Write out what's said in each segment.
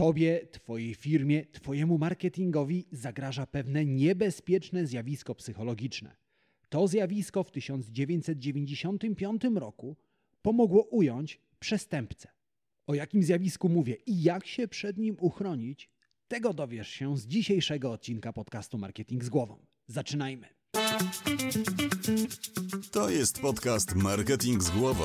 Tobie, Twojej firmie, Twojemu marketingowi zagraża pewne niebezpieczne zjawisko psychologiczne. To zjawisko w 1995 roku pomogło ująć przestępcę. O jakim zjawisku mówię i jak się przed nim uchronić, tego dowiesz się z dzisiejszego odcinka podcastu Marketing z głową. Zaczynajmy. To jest podcast Marketing z głową.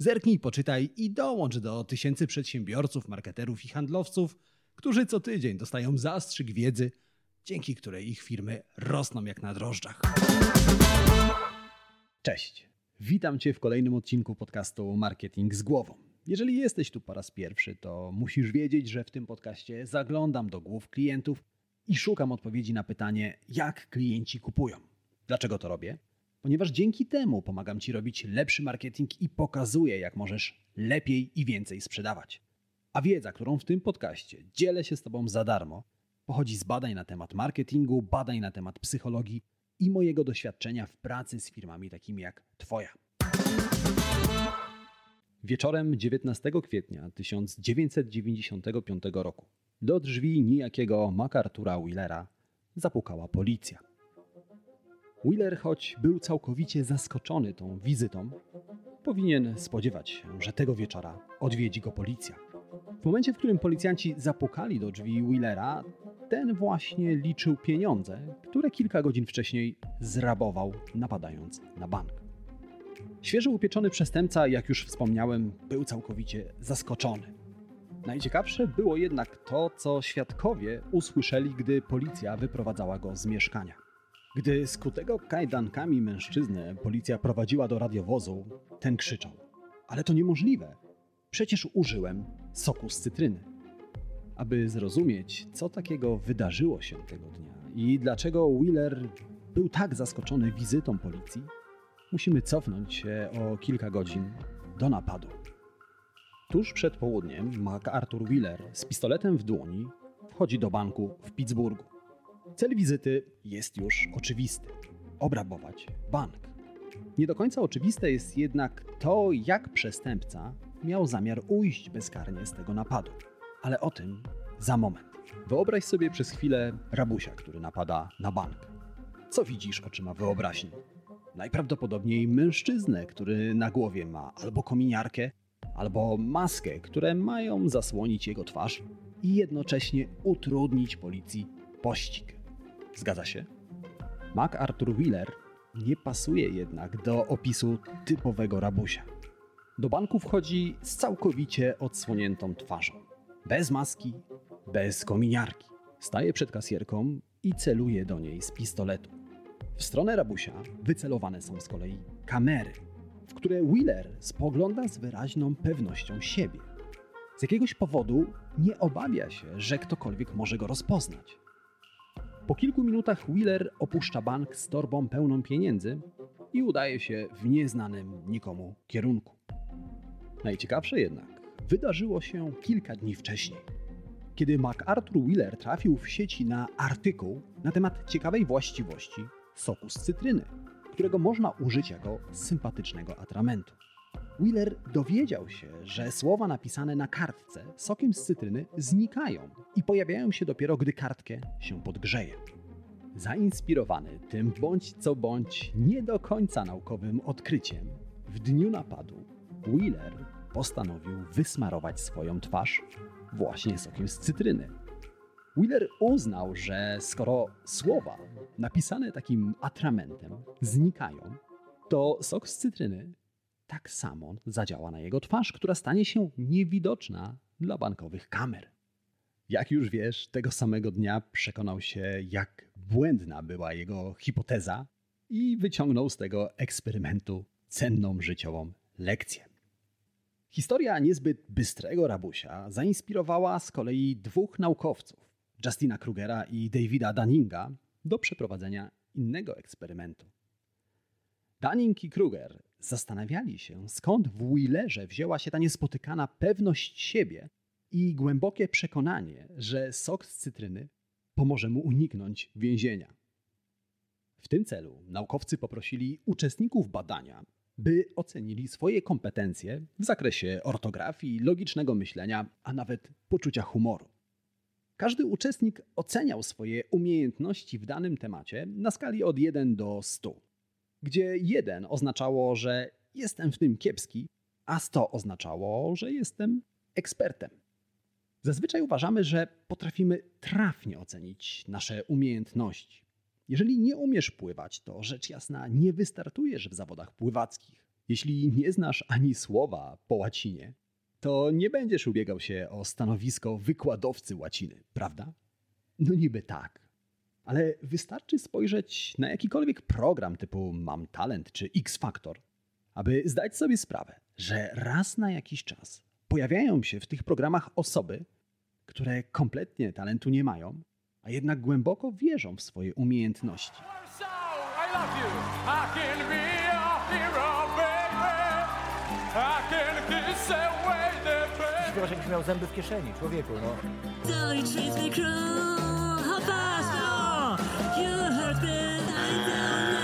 Zerknij, poczytaj i dołącz do tysięcy przedsiębiorców, marketerów i handlowców, którzy co tydzień dostają zastrzyk wiedzy, dzięki której ich firmy rosną jak na drożdżach. Cześć. Witam Cię w kolejnym odcinku podcastu Marketing z głową. Jeżeli jesteś tu po raz pierwszy, to musisz wiedzieć, że w tym podcaście zaglądam do głów klientów i szukam odpowiedzi na pytanie, jak klienci kupują. Dlaczego to robię? Ponieważ dzięki temu pomagam Ci robić lepszy marketing i pokazuję, jak możesz lepiej i więcej sprzedawać. A wiedza, którą w tym podcaście dzielę się z Tobą za darmo, pochodzi z badań na temat marketingu, badań na temat psychologii i mojego doświadczenia w pracy z firmami takimi jak Twoja. Wieczorem 19 kwietnia 1995 roku do drzwi niejakiego MacArthura Willera zapukała policja. Wheeler, choć był całkowicie zaskoczony tą wizytą, powinien spodziewać się, że tego wieczora odwiedzi go policja. W momencie, w którym policjanci zapukali do drzwi Wheelera, ten właśnie liczył pieniądze, które kilka godzin wcześniej zrabował, napadając na bank. Świeżo upieczony przestępca, jak już wspomniałem, był całkowicie zaskoczony. Najciekawsze było jednak to, co świadkowie usłyszeli, gdy policja wyprowadzała go z mieszkania. Gdy skutego kajdankami mężczyznę policja prowadziła do radiowozu, ten krzyczał: Ale to niemożliwe! Przecież użyłem soku z cytryny. Aby zrozumieć, co takiego wydarzyło się tego dnia i dlaczego Wheeler był tak zaskoczony wizytą policji, musimy cofnąć się o kilka godzin do napadu. Tuż przed południem MacArthur Wheeler z pistoletem w dłoni wchodzi do banku w Pittsburghu. Cel wizyty jest już oczywisty: obrabować bank. Nie do końca oczywiste jest jednak to, jak przestępca miał zamiar ujść bezkarnie z tego napadu. Ale o tym za moment. Wyobraź sobie przez chwilę rabusia, który napada na bank. Co widzisz oczyma wyobraźni? Najprawdopodobniej mężczyznę, który na głowie ma albo kominiarkę, albo maskę, które mają zasłonić jego twarz i jednocześnie utrudnić policji pościg. Zgadza się? MacArthur Wheeler nie pasuje jednak do opisu typowego rabusia. Do banku wchodzi z całkowicie odsłoniętą twarzą. Bez maski, bez kominiarki. Staje przed kasjerką i celuje do niej z pistoletu. W stronę rabusia wycelowane są z kolei kamery, w które Wheeler spogląda z wyraźną pewnością siebie. Z jakiegoś powodu nie obawia się, że ktokolwiek może go rozpoznać. Po kilku minutach Wheeler opuszcza bank z torbą pełną pieniędzy i udaje się w nieznanym nikomu kierunku. Najciekawsze jednak wydarzyło się kilka dni wcześniej, kiedy MacArthur Wheeler trafił w sieci na artykuł na temat ciekawej właściwości soku z cytryny, którego można użyć jako sympatycznego atramentu. Wheeler dowiedział się, że słowa napisane na kartce sokiem z cytryny znikają i pojawiają się dopiero, gdy kartkę się podgrzeje. Zainspirowany tym bądź co bądź nie do końca naukowym odkryciem, w dniu napadu Wheeler postanowił wysmarować swoją twarz właśnie sokiem z cytryny. Wheeler uznał, że skoro słowa napisane takim atramentem znikają, to sok z cytryny tak samo zadziała na jego twarz, która stanie się niewidoczna dla bankowych kamer. Jak już wiesz, tego samego dnia przekonał się, jak błędna była jego hipoteza i wyciągnął z tego eksperymentu cenną życiową lekcję. Historia niezbyt bystrego rabusia zainspirowała z kolei dwóch naukowców, Justina Krugera i Davida Dunninga do przeprowadzenia innego eksperymentu. Dunning i Kruger zastanawiali się, skąd w Wheelerze wzięła się ta niespotykana pewność siebie i głębokie przekonanie, że sok z cytryny pomoże mu uniknąć więzienia. W tym celu naukowcy poprosili uczestników badania, by ocenili swoje kompetencje w zakresie ortografii, logicznego myślenia, a nawet poczucia humoru. Każdy uczestnik oceniał swoje umiejętności w danym temacie na skali od 1 do 100, gdzie 1 oznaczało, że jestem w tym kiepski, a 100 oznaczało, że jestem ekspertem. Zazwyczaj uważamy, że potrafimy trafnie ocenić nasze umiejętności. Jeżeli nie umiesz pływać, to rzecz jasna nie wystartujesz w zawodach pływackich. Jeśli nie znasz ani słowa po łacinie, to nie będziesz ubiegał się o stanowisko wykładowcy łaciny, prawda? No niby tak. Ale wystarczy spojrzeć na jakikolwiek program typu Mam Talent czy X Factor, aby zdać sobie sprawę, że raz na jakiś czas pojawiają się w tych programach osoby, które kompletnie talentu nie mają, a jednak głęboko wierzą w swoje umiejętności. Śpiewasz jakbyś miał zęby w kieszeni, człowieku, no.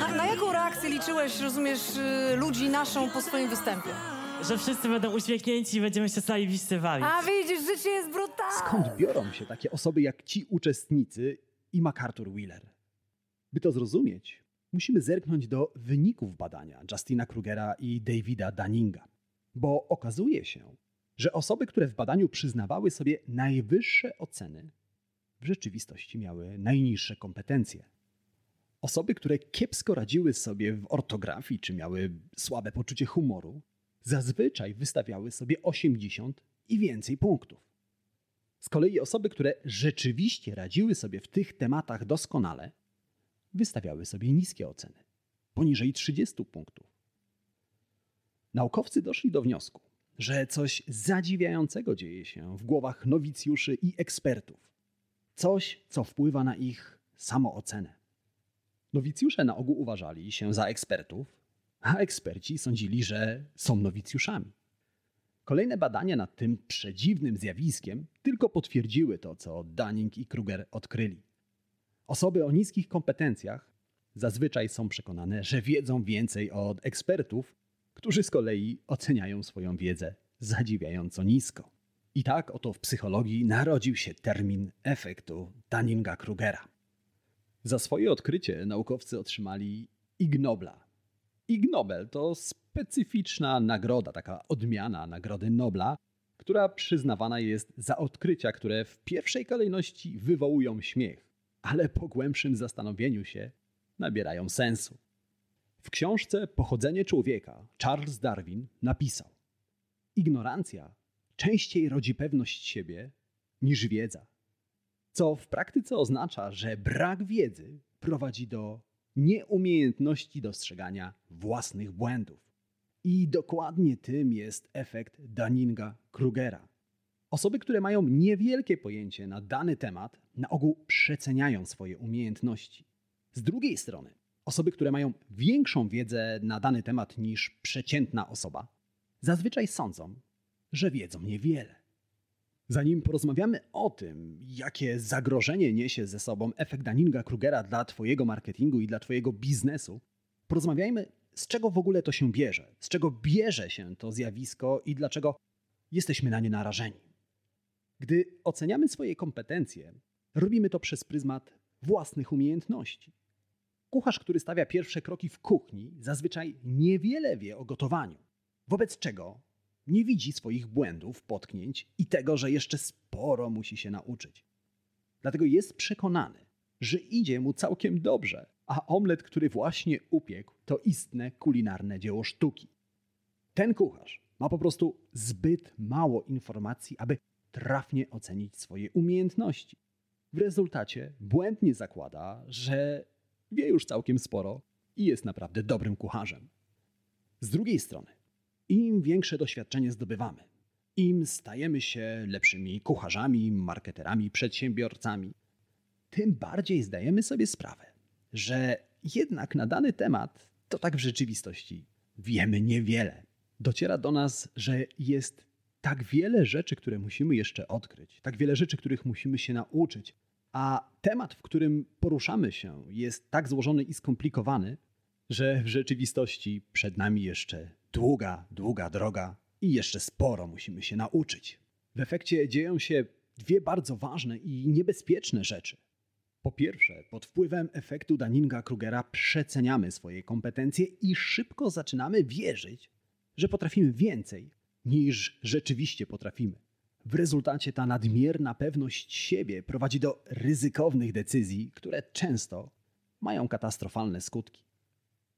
Na, na jaką reakcję liczyłeś, rozumiesz, y, ludzi naszą po swoim występie? że wszyscy będą uśmiechnięci i będziemy się sami bawić. A widzisz, życie jest brutalne. Skąd biorą się takie osoby jak ci uczestnicy i MacArthur Wheeler? By to zrozumieć, musimy zerknąć do wyników badania Justina Krugera i Davida Dunninga. Bo okazuje się, że osoby, które w badaniu przyznawały sobie najwyższe oceny, w rzeczywistości miały najniższe kompetencje. Osoby, które kiepsko radziły sobie w ortografii czy miały słabe poczucie humoru, zazwyczaj wystawiały sobie 80 i więcej punktów. Z kolei osoby, które rzeczywiście radziły sobie w tych tematach doskonale, wystawiały sobie niskie oceny poniżej 30 punktów. Naukowcy doszli do wniosku, że coś zadziwiającego dzieje się w głowach nowicjuszy i ekspertów. Coś, co wpływa na ich samoocenę. Nowicjusze na ogół uważali się za ekspertów, a eksperci sądzili, że są nowicjuszami. Kolejne badania nad tym przedziwnym zjawiskiem tylko potwierdziły to, co Dunning i Kruger odkryli. Osoby o niskich kompetencjach zazwyczaj są przekonane, że wiedzą więcej od ekspertów, którzy z kolei oceniają swoją wiedzę zadziwiająco nisko. I tak oto w psychologii narodził się termin efektu Dunninga-Krugera. Za swoje odkrycie naukowcy otrzymali Ig Nobla. Ig Nobel to specyficzna nagroda, taka odmiana Nagrody Nobla, która przyznawana jest za odkrycia, które w pierwszej kolejności wywołują śmiech, ale po głębszym zastanowieniu się nabierają sensu. W książce Pochodzenie człowieka Charles Darwin napisał: Ignorancja częściej rodzi pewność siebie niż wiedza. Co w praktyce oznacza, że brak wiedzy prowadzi do nieumiejętności dostrzegania własnych błędów. I dokładnie tym jest efekt Dunninga-Krugera. Osoby, które mają niewielkie pojęcie na dany temat, na ogół przeceniają swoje umiejętności. Z drugiej strony, osoby, które mają większą wiedzę na dany temat niż przeciętna osoba, zazwyczaj sądzą, że wiedzą niewiele. Zanim porozmawiamy o tym, jakie zagrożenie niesie ze sobą efekt Dunninga-Krugera dla Twojego marketingu i dla Twojego biznesu, porozmawiajmy, z czego w ogóle to się bierze, z czego bierze się to zjawisko i dlaczego jesteśmy na nie narażeni. Gdy oceniamy swoje kompetencje, robimy to przez pryzmat własnych umiejętności. Kucharz, który stawia pierwsze kroki w kuchni, zazwyczaj niewiele wie o gotowaniu, wobec czego nie widzi swoich błędów, potknięć i tego, że jeszcze sporo musi się nauczyć. Dlatego jest przekonany, że idzie mu całkiem dobrze, a omlet, który właśnie upiekł, to istne kulinarne dzieło sztuki. Ten kucharz ma po prostu zbyt mało informacji, aby trafnie ocenić swoje umiejętności. W rezultacie błędnie zakłada, że wie już całkiem sporo i jest naprawdę dobrym kucharzem. Z drugiej strony, im większe doświadczenie zdobywamy, im stajemy się lepszymi kucharzami, marketerami, przedsiębiorcami, tym bardziej zdajemy sobie sprawę, że jednak na dany temat to tak w rzeczywistości wiemy niewiele. Dociera do nas, że jest tak wiele rzeczy, które musimy jeszcze odkryć, tak wiele rzeczy, których musimy się nauczyć, a temat, w którym poruszamy się, jest tak złożony i skomplikowany, że w rzeczywistości przed nami jeszcze długa, długa droga i jeszcze sporo musimy się nauczyć. W efekcie dzieją się dwie bardzo ważne i niebezpieczne rzeczy. Po pierwsze, pod wpływem efektu Daninga-Krugera przeceniamy swoje kompetencje i szybko zaczynamy wierzyć, że potrafimy więcej niż rzeczywiście potrafimy. W rezultacie ta nadmierna pewność siebie prowadzi do ryzykownych decyzji, które często mają katastrofalne skutki.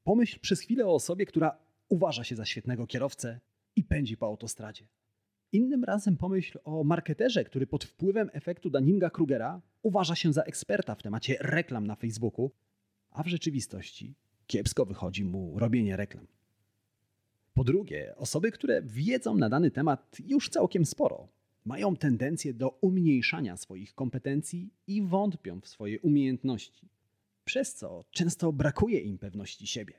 Pomyśl przez chwilę o osobie, która uważa się za świetnego kierowcę i pędzi po autostradzie. Innym razem pomyśl o marketerze, który pod wpływem efektu Daninga-Krugera uważa się za eksperta w temacie reklam na Facebooku, a w rzeczywistości kiepsko wychodzi mu robienie reklam. Po drugie, osoby, które wiedzą na dany temat już całkiem sporo, mają tendencję do umniejszania swoich kompetencji i wątpią w swoje umiejętności, przez co często brakuje im pewności siebie.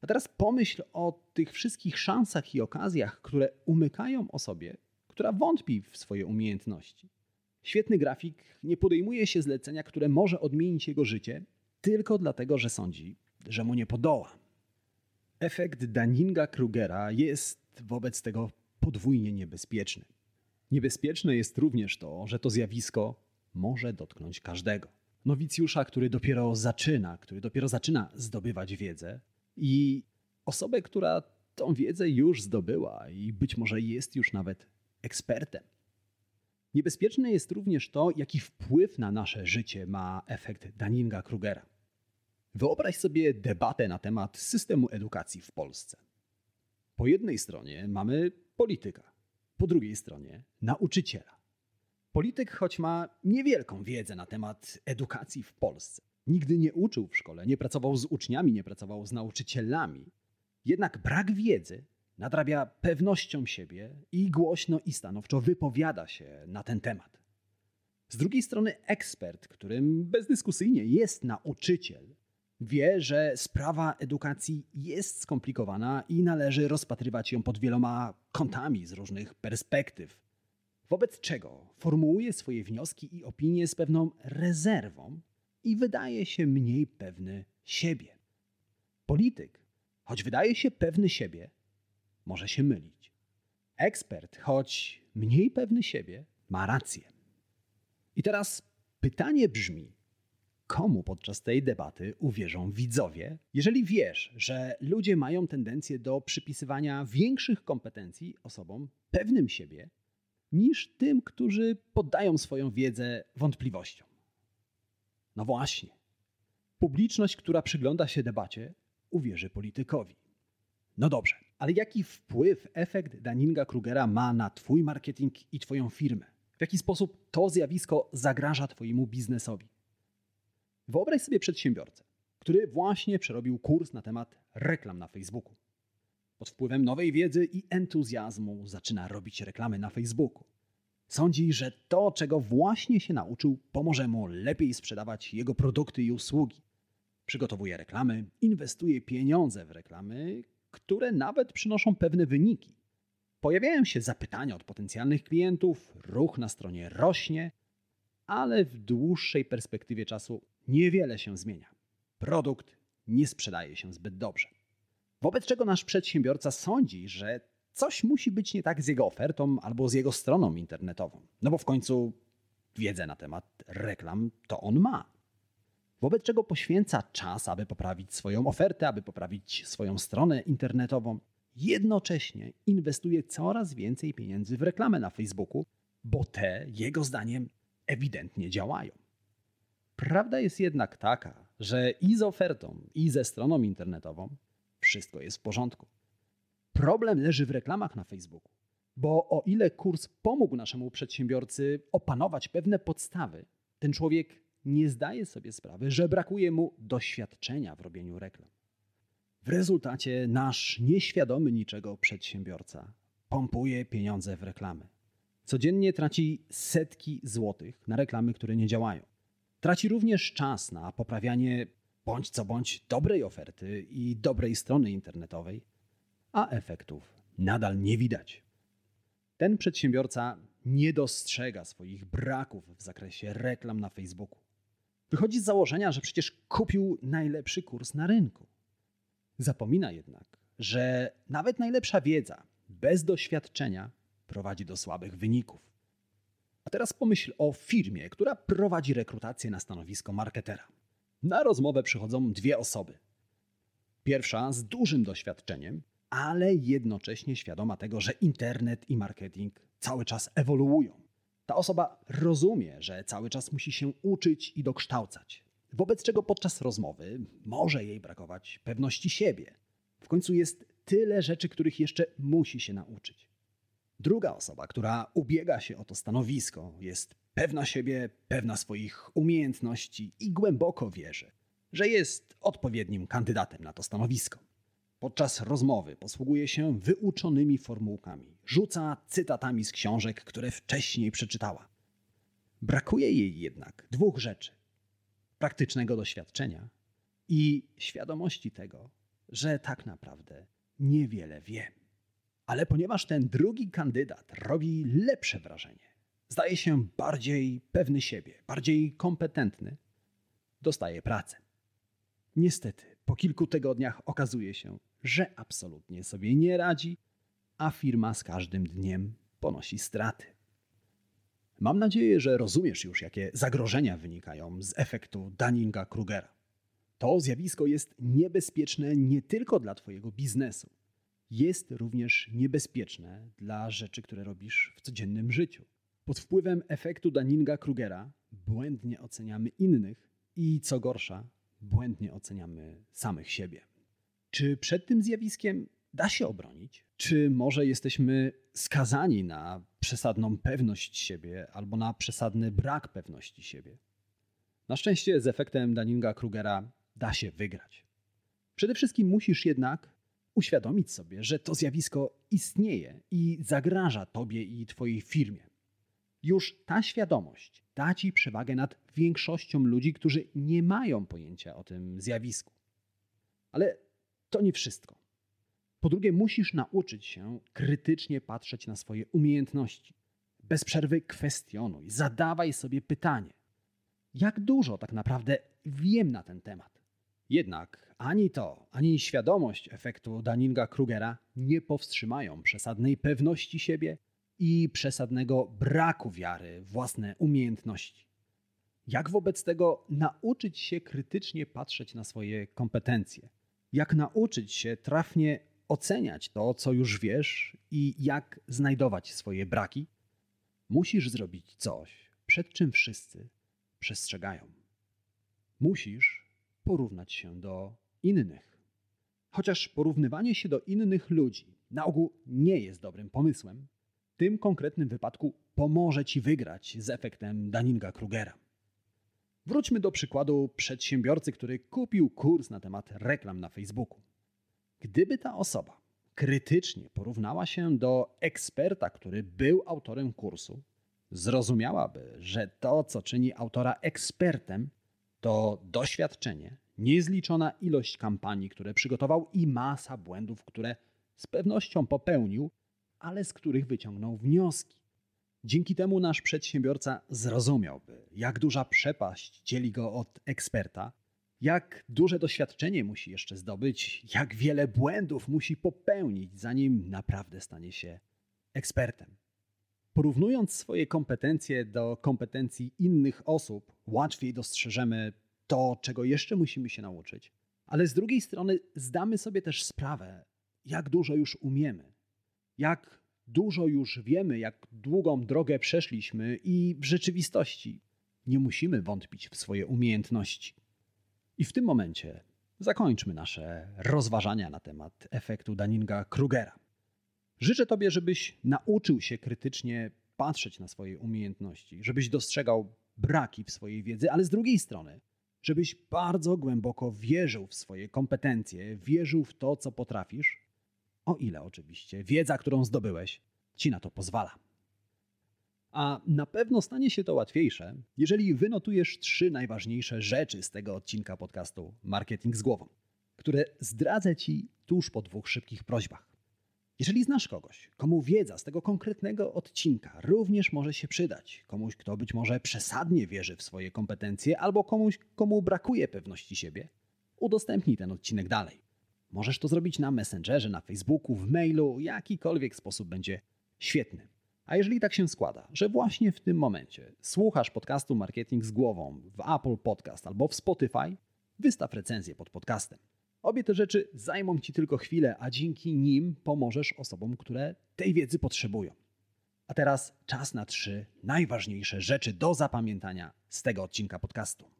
A teraz pomyśl o tych wszystkich szansach i okazjach, które umykają osobie, która wątpi w swoje umiejętności. Świetny grafik nie podejmuje się zlecenia, które może odmienić jego życie, tylko dlatego, że sądzi, że mu nie podoła. Efekt Daninga-Krugera jest wobec tego podwójnie niebezpieczny. Niebezpieczne jest również to, że to zjawisko może dotknąć każdego. Nowicjusza, który dopiero zaczyna, który dopiero zaczyna zdobywać wiedzę i osobę, która tą wiedzę już zdobyła i być może jest już nawet ekspertem. Niebezpieczne jest również to, jaki wpływ na nasze życie ma efekt Daninga-Krugera. Wyobraź sobie debatę na temat systemu edukacji w Polsce. Po jednej stronie mamy polityka, po drugiej stronie nauczyciela. Polityk, choć ma niewielką wiedzę na temat edukacji w Polsce, nigdy nie uczył w szkole, nie pracował z uczniami, nie pracował z nauczycielami, jednak brak wiedzy nadrabia pewnością siebie i głośno i stanowczo wypowiada się na ten temat. Z drugiej strony ekspert, którym bezdyskusyjnie jest nauczyciel, wie, że sprawa edukacji jest skomplikowana i należy rozpatrywać ją pod wieloma kątami z różnych perspektyw. Wobec czego formułuje swoje wnioski i opinie z pewną rezerwą i wydaje się mniej pewny siebie. Polityk, choć wydaje się pewny siebie, może się mylić. Ekspert, choć mniej pewny siebie, ma rację. I teraz pytanie brzmi: komu podczas tej debaty uwierzą widzowie, jeżeli wiesz, że ludzie mają tendencję do przypisywania większych kompetencji osobom pewnym siebie niż tym, którzy poddają swoją wiedzę wątpliwościom? No właśnie. Publiczność, która przygląda się debacie, uwierzy politykowi. No dobrze, ale jaki wpływ efekt Daninga-Krugera ma na Twój marketing i Twoją firmę? W jaki sposób to zjawisko zagraża Twojemu biznesowi? Wyobraź sobie przedsiębiorcę, który właśnie przerobił kurs na temat reklam na Facebooku. Pod wpływem nowej wiedzy i entuzjazmu zaczyna robić reklamy na Facebooku. Sądzi, że to, czego właśnie się nauczył, pomoże mu lepiej sprzedawać jego produkty i usługi. Przygotowuje reklamy, inwestuje pieniądze w reklamy, które nawet przynoszą pewne wyniki. Pojawiają się zapytania od potencjalnych klientów, ruch na stronie rośnie, ale w dłuższej perspektywie czasu niewiele się zmienia. Produkt nie sprzedaje się zbyt dobrze. Wobec czego nasz przedsiębiorca sądzi, że coś musi być nie tak z jego ofertą albo z jego stroną internetową. No bo w końcu wiedzę na temat reklam to on ma. Wobec czego poświęca czas, aby poprawić swoją ofertę, aby poprawić swoją stronę internetową. Jednocześnie inwestuje coraz więcej pieniędzy w reklamę na Facebooku, bo te, jego zdaniem, ewidentnie działają. Prawda jest jednak taka, że i z ofertą, i ze stroną internetową wszystko jest w porządku. Problem leży w reklamach na Facebooku, bo o ile kurs pomógł naszemu przedsiębiorcy opanować pewne podstawy, ten człowiek nie zdaje sobie sprawy, że brakuje mu doświadczenia w robieniu reklam. W rezultacie nasz nieświadomy niczego przedsiębiorca pompuje pieniądze w reklamy. Codziennie traci setki złotych na reklamy, które nie działają. Traci również czas na poprawianie bądź co bądź dobrej oferty i dobrej strony internetowej, a efektów nadal nie widać. Ten przedsiębiorca nie dostrzega swoich braków w zakresie reklam na Facebooku. Wychodzi z założenia, że przecież kupił najlepszy kurs na rynku. Zapomina jednak, że nawet najlepsza wiedza bez doświadczenia prowadzi do słabych wyników. A teraz pomyśl o firmie, która prowadzi rekrutację na stanowisko marketera. Na rozmowę przychodzą dwie osoby. Pierwsza z dużym doświadczeniem, ale jednocześnie świadoma tego, że internet i marketing cały czas ewoluują. Ta osoba rozumie, że cały czas musi się uczyć i dokształcać, wobec czego podczas rozmowy może jej brakować pewności siebie. W końcu jest tyle rzeczy, których jeszcze musi się nauczyć. Druga osoba, która ubiega się o to stanowisko, jest pewna siebie, pewna swoich umiejętności i głęboko wierzy, że jest odpowiednim kandydatem na to stanowisko. Podczas rozmowy posługuje się wyuczonymi formułkami, rzuca cytatami z książek, które wcześniej przeczytała. Brakuje jej jednak dwóch rzeczy: praktycznego doświadczenia i świadomości tego, że tak naprawdę niewiele wie. Ale ponieważ ten drugi kandydat robi lepsze wrażenie, zdaje się bardziej pewny siebie, bardziej kompetentny, dostaje pracę. Niestety, po kilku tygodniach okazuje się, że absolutnie sobie nie radzi, a firma z każdym dniem ponosi straty. Mam nadzieję, że rozumiesz już, jakie zagrożenia wynikają z efektu Dunninga-Krugera. To zjawisko jest niebezpieczne nie tylko dla Twojego biznesu, jest również niebezpieczne dla rzeczy, które robisz w codziennym życiu. Pod wpływem efektu Dunninga-Krugera błędnie oceniamy innych i co gorsza, błędnie oceniamy samych siebie. Czy przed tym zjawiskiem da się obronić? Czy może jesteśmy skazani na przesadną pewność siebie albo na przesadny brak pewności siebie? Na szczęście z efektem Dunninga-Krugera da się wygrać. Przede wszystkim musisz jednak uświadomić sobie, że to zjawisko istnieje i zagraża tobie i twojej firmie. Już ta świadomość da ci przewagę nad większością ludzi, którzy nie mają pojęcia o tym zjawisku. Ale to nie wszystko. Po drugie, musisz nauczyć się krytycznie patrzeć na swoje umiejętności. Bez przerwy kwestionuj, zadawaj sobie pytanie: jak dużo tak naprawdę wiem na ten temat? Jednak ani to, ani świadomość efektu Dunninga-Krugera nie powstrzymają przesadnej pewności siebie i przesadnego braku wiary własne umiejętności. Jak wobec tego nauczyć się krytycznie patrzeć na swoje kompetencje? Jak nauczyć się trafnie oceniać to, co już wiesz i jak znajdować swoje braki? Musisz zrobić coś, przed czym wszyscy przestrzegają. Musisz porównać się do innych. Chociaż porównywanie się do innych ludzi na ogół nie jest dobrym pomysłem, tym konkretnym wypadku pomoże ci wygrać z efektem Daninga-Krugera. Wróćmy do przykładu przedsiębiorcy, który kupił kurs na temat reklam na Facebooku. Gdyby ta osoba krytycznie porównała się do eksperta, który był autorem kursu, zrozumiałaby, że to, co czyni autora ekspertem, to doświadczenie, niezliczona ilość kampanii, które przygotował i masa błędów, które z pewnością popełnił, ale z których wyciągnął wnioski. Dzięki temu nasz przedsiębiorca zrozumiałby, jak duża przepaść dzieli go od eksperta, jak duże doświadczenie musi jeszcze zdobyć, jak wiele błędów musi popełnić, zanim naprawdę stanie się ekspertem. Porównując swoje kompetencje do kompetencji innych osób, łatwiej dostrzeżemy to, czego jeszcze musimy się nauczyć. Ale z drugiej strony zdamy sobie też sprawę, jak dużo już umiemy, jak dużo już wiemy, jak długą drogę przeszliśmy i w rzeczywistości nie musimy wątpić w swoje umiejętności. I w tym momencie zakończmy nasze rozważania na temat efektu Daninga-Krugera. Życzę Tobie, żebyś nauczył się krytycznie patrzeć na swoje umiejętności, żebyś dostrzegał braki w swojej wiedzy, ale z drugiej strony, żebyś bardzo głęboko wierzył w swoje kompetencje, wierzył w to, co potrafisz, o ile oczywiście wiedza, którą zdobyłeś, ci na to pozwala. A na pewno stanie się to łatwiejsze, jeżeli wynotujesz trzy najważniejsze rzeczy z tego odcinka podcastu Marketing z głową, które zdradzę Ci tuż po dwóch szybkich prośbach. Jeżeli znasz kogoś, komu wiedza z tego konkretnego odcinka również może się przydać, komuś, kto być może przesadnie wierzy w swoje kompetencje, albo komuś, komu brakuje pewności siebie, udostępnij ten odcinek dalej. Możesz to zrobić na Messengerze, na Facebooku, w mailu, jakikolwiek sposób będzie świetny. A jeżeli tak się składa, że właśnie w tym momencie słuchasz podcastu Marketing z głową w Apple Podcast albo w Spotify, wystaw recenzję pod podcastem. Obie te rzeczy zajmą Ci tylko chwilę, a dzięki nim pomożesz osobom, które tej wiedzy potrzebują. A teraz czas na trzy najważniejsze rzeczy do zapamiętania z tego odcinka podcastu.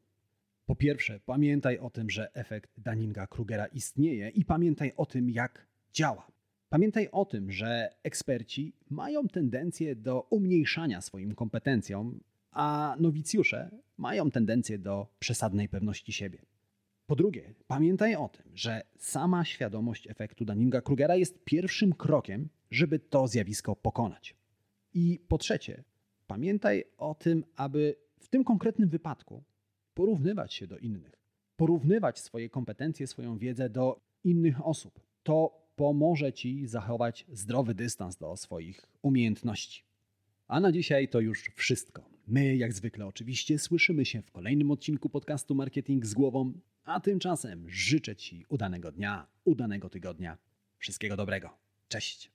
Po pierwsze, pamiętaj o tym, że efekt Daninga-Krugera istnieje i pamiętaj o tym, jak działa. Pamiętaj o tym, że eksperci mają tendencję do umniejszania swoim kompetencjom, a nowicjusze mają tendencję do przesadnej pewności siebie. Po drugie, pamiętaj o tym, że sama świadomość efektu Daninga-Krugera jest pierwszym krokiem, żeby to zjawisko pokonać. I po trzecie, pamiętaj o tym, aby w tym konkretnym wypadku porównywać się do innych, porównywać swoje kompetencje, swoją wiedzę do innych osób. To pomoże Ci zachować zdrowy dystans do swoich umiejętności. A na dzisiaj to już wszystko. My, jak zwykle, oczywiście słyszymy się w kolejnym odcinku podcastu Marketing z głową, a tymczasem życzę Ci udanego dnia, udanego tygodnia. Wszystkiego dobrego. Cześć.